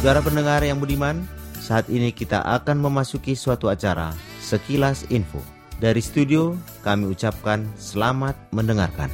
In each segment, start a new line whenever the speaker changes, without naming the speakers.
Saudara pendengar yang budiman, saat ini kita akan memasuki suatu acara Sekilas Info. Dari studio, kami ucapkan selamat mendengarkan.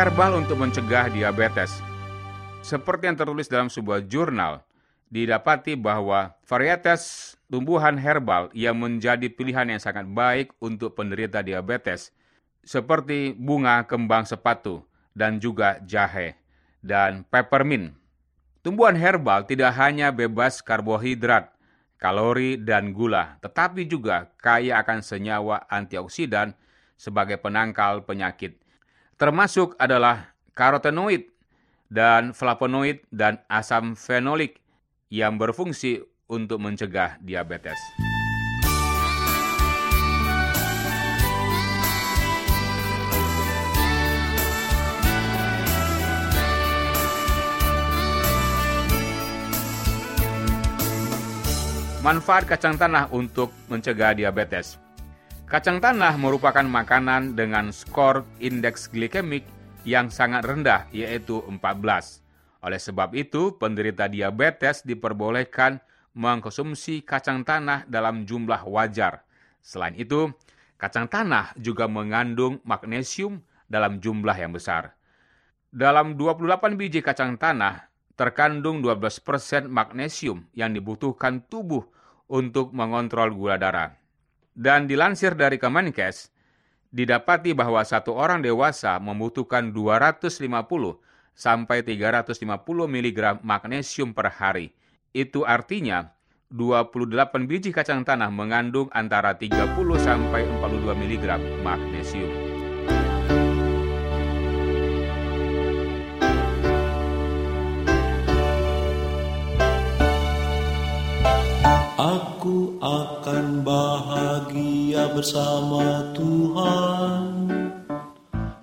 Herbal untuk mencegah diabetes. Seperti yang tertulis dalam sebuah jurnal, didapati bahwa varietas tumbuhan herbal yang menjadi pilihan yang sangat baik untuk penderita diabetes, seperti bunga kembang sepatu dan juga jahe dan peppermint. Tumbuhan herbal tidak hanya bebas karbohidrat, kalori, dan gula, tetapi juga kaya akan senyawa antioksidan sebagai penangkal penyakit termasuk adalah karotenoid dan flavonoid dan asam fenolik yang berfungsi untuk mencegah diabetes. Manfaat kacang tanah untuk mencegah diabetes. Kacang tanah merupakan makanan dengan skor indeks glikemik yang sangat rendah, yaitu 14. Oleh sebab itu, penderita diabetes diperbolehkan mengkonsumsi kacang tanah dalam jumlah wajar. Selain itu, kacang tanah juga mengandung magnesium dalam jumlah yang besar. Dalam 28 biji kacang tanah, terkandung 12% magnesium yang dibutuhkan tubuh untuk mengontrol gula darah. Dan dilansir dari Kemenkes, didapati bahwa satu orang dewasa membutuhkan 250 sampai 350 mg magnesium per hari. Itu artinya 28 biji kacang tanah mengandung antara 30 sampai 42 mg magnesium.
Aku akan bahagia bersama Tuhan.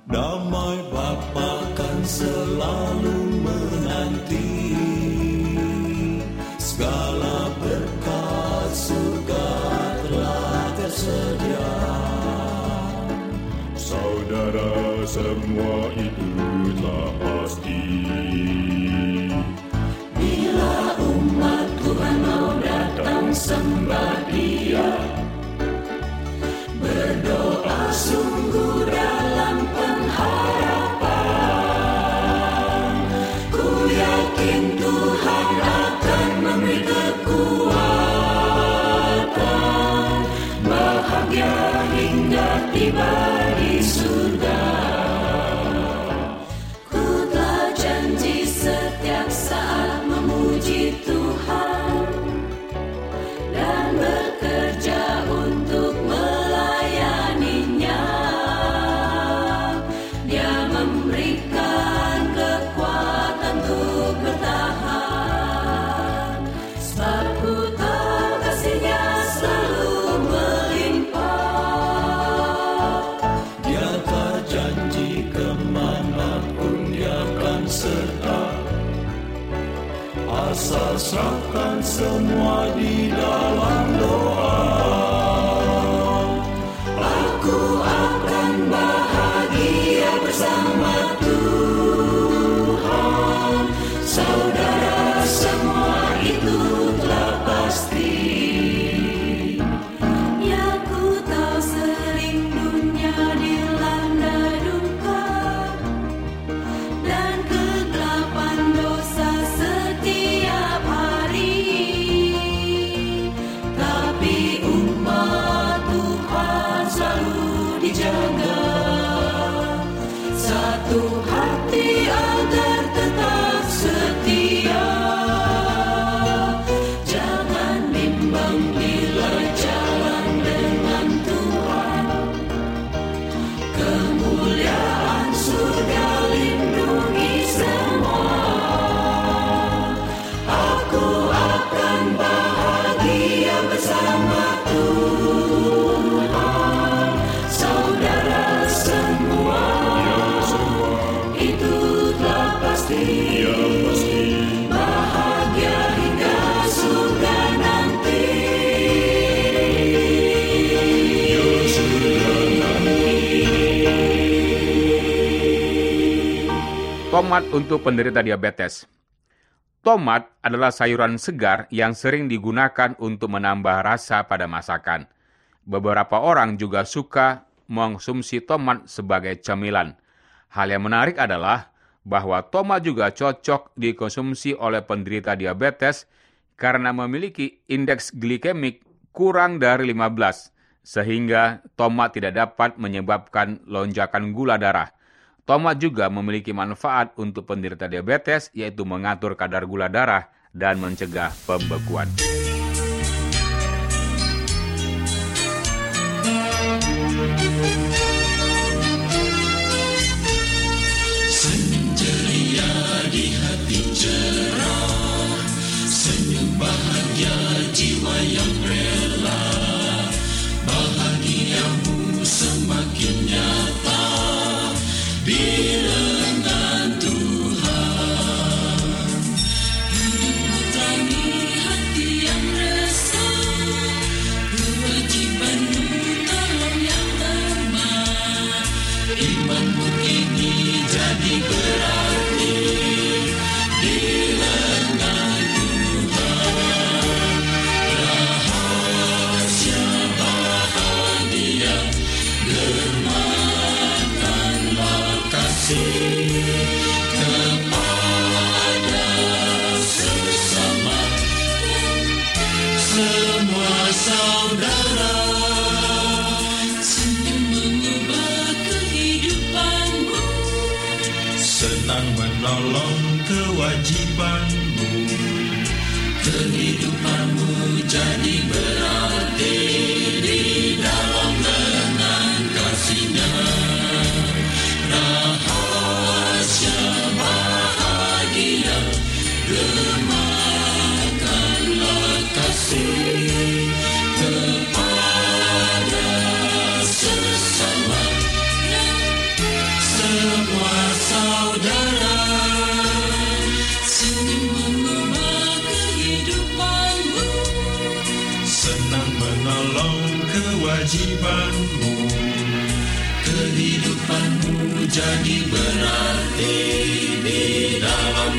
Damai Bapa kan selalu menanti. Segala berkat surga telah tersedia. Saudara semua itu
Tomat untuk penderita diabetes. Tomat adalah sayuran segar yang sering digunakan untuk menambah rasa pada masakan. Beberapa orang juga suka mengonsumsi tomat sebagai camilan. Hal yang menarik adalah bahwa tomat juga cocok dikonsumsi oleh penderita diabetes karena memiliki indeks glikemik kurang dari 15, sehingga tomat tidak dapat menyebabkan lonjakan gula darah. Tomat juga memiliki manfaat untuk penderita diabetes, yaitu mengatur kadar gula darah dan mencegah pembekuan.
Senang menolong kewajibanmu Kehidupanmu jadi berarti kewajibanmu kehidupanmu jadi berarti di dalam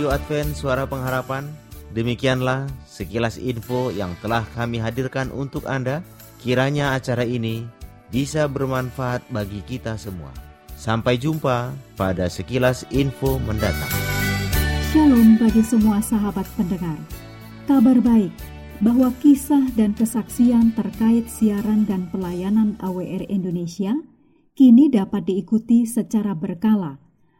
Radio Advent Suara Pengharapan, demikianlah sekilas info yang telah kami hadirkan untuk Anda. Kiranya acara ini bisa bermanfaat bagi kita semua. Sampai jumpa pada sekilas info mendatang.
Shalom bagi semua sahabat pendengar. Kabar baik bahwa kisah dan kesaksian terkait siaran dan pelayanan AWR Indonesia kini dapat diikuti secara berkala,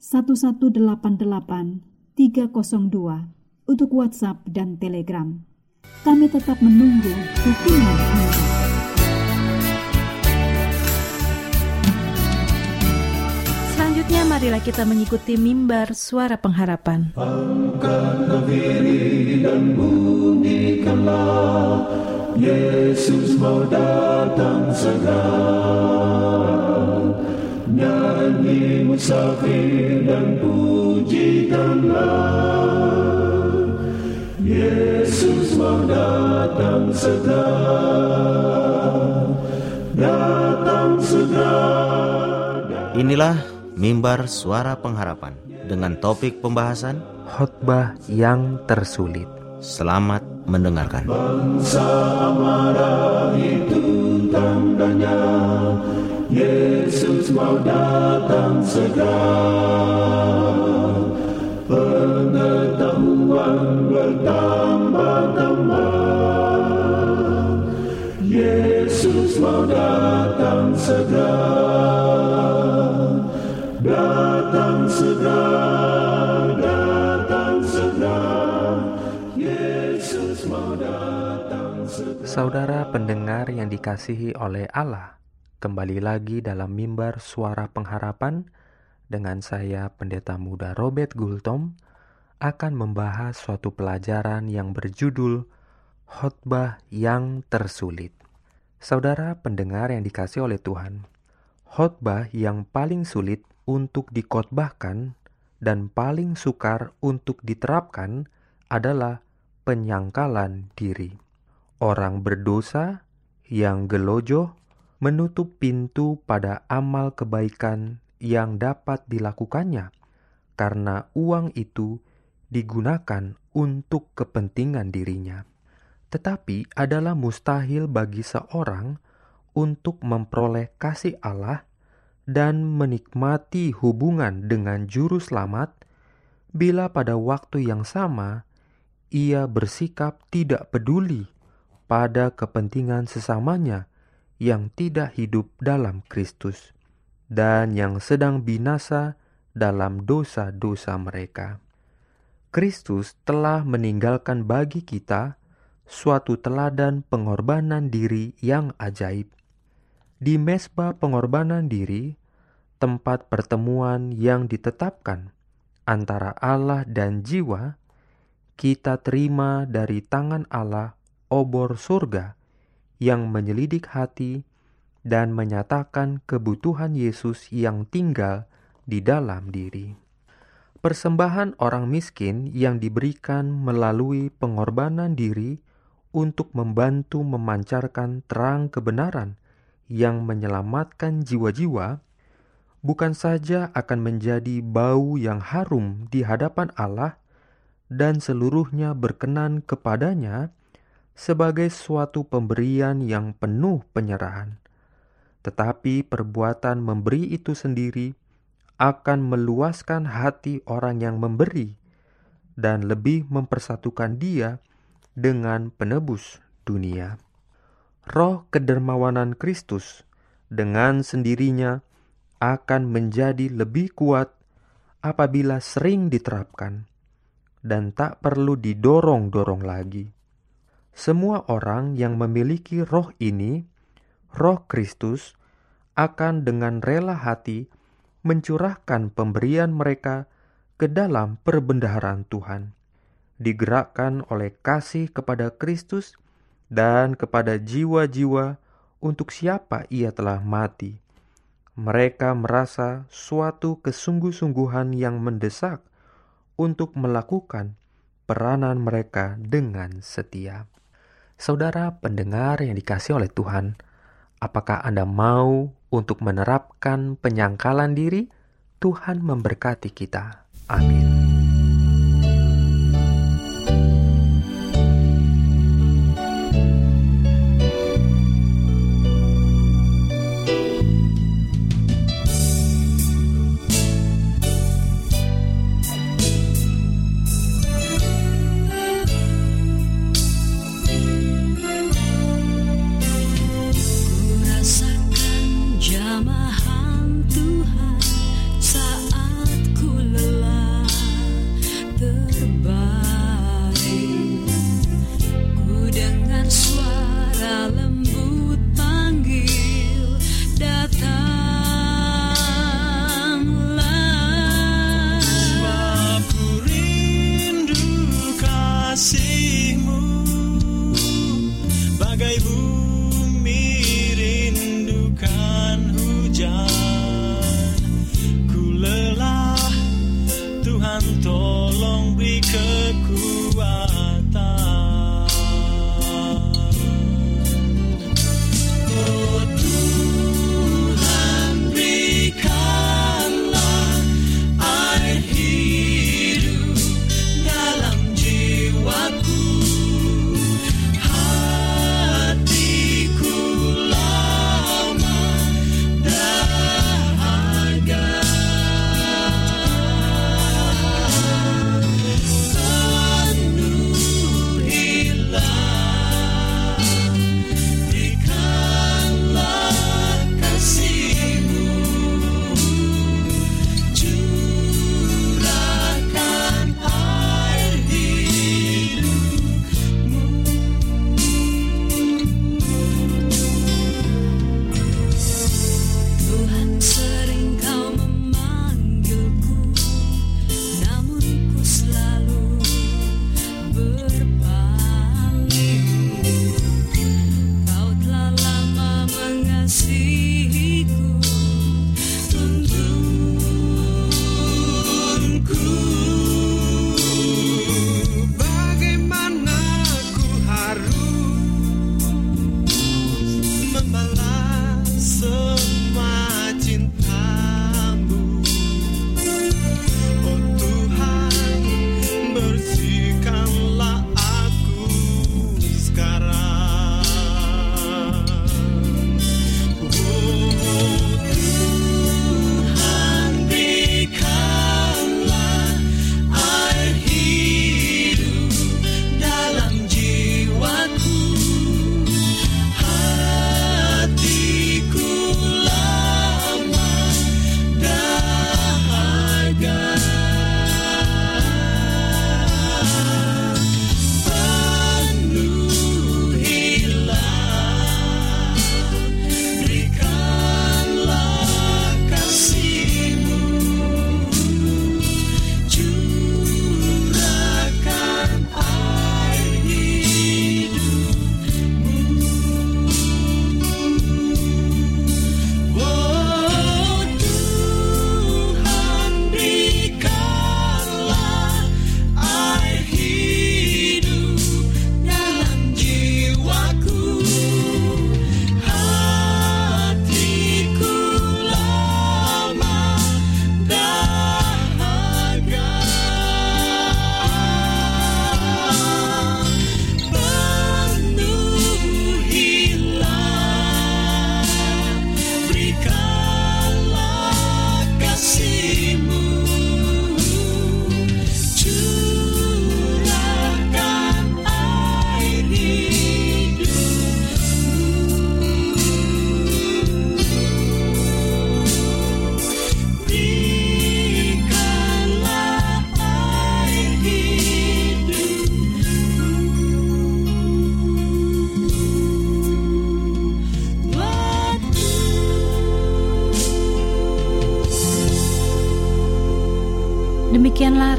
1188 302 untuk WhatsApp dan Telegram. Kami tetap menunggu dukungan Anda.
Selanjutnya marilah kita mengikuti mimbar suara pengharapan.
Yesus mau datang segera musafir dan pujikanlah Yesus mau datang segera Datang segera
Inilah mimbar suara pengharapan dengan topik pembahasan
khotbah yang tersulit.
Selamat mendengarkan.
Yesus mau datang segera. Pengetahuan bertambah-tambah. Yesus mau datang segera. Datang segera
Saudara pendengar yang dikasihi oleh Allah, kembali lagi dalam mimbar suara pengharapan dengan saya Pendeta Muda Robert Gultom akan membahas suatu pelajaran yang berjudul khotbah yang tersulit. Saudara pendengar yang dikasih oleh Tuhan, khotbah yang paling sulit untuk dikotbahkan dan paling sukar untuk diterapkan adalah penyangkalan diri. Orang berdosa yang gelojoh menutup pintu pada amal kebaikan yang dapat dilakukannya karena uang itu digunakan untuk kepentingan dirinya. Tetapi adalah mustahil bagi seorang untuk memperoleh kasih Allah dan menikmati hubungan dengan juru selamat bila pada waktu yang sama ia bersikap tidak peduli pada kepentingan sesamanya yang tidak hidup dalam Kristus dan yang sedang binasa dalam dosa-dosa mereka. Kristus telah meninggalkan bagi kita suatu teladan pengorbanan diri yang ajaib. Di mesbah pengorbanan diri, tempat pertemuan yang ditetapkan antara Allah dan jiwa, kita terima dari tangan Allah obor surga yang menyelidik hati dan menyatakan kebutuhan Yesus yang tinggal di dalam diri. Persembahan orang miskin yang diberikan melalui pengorbanan diri untuk membantu memancarkan terang kebenaran yang menyelamatkan jiwa-jiwa bukan saja akan menjadi bau yang harum di hadapan Allah dan seluruhnya berkenan kepadanya sebagai suatu pemberian yang penuh penyerahan. Tetapi perbuatan memberi itu sendiri akan meluaskan hati orang yang memberi dan lebih mempersatukan dia dengan penebus dunia. Roh kedermawanan Kristus dengan sendirinya akan menjadi lebih kuat apabila sering diterapkan dan tak perlu didorong-dorong lagi. Semua orang yang memiliki roh ini, roh Kristus, akan dengan rela hati mencurahkan pemberian mereka ke dalam perbendaharaan Tuhan, digerakkan oleh kasih kepada Kristus dan kepada jiwa-jiwa untuk siapa ia telah mati. Mereka merasa suatu kesungguh-sungguhan yang mendesak untuk melakukan peranan mereka dengan setia. Saudara pendengar yang dikasih oleh Tuhan, apakah Anda mau untuk menerapkan penyangkalan diri? Tuhan memberkati kita. Amin.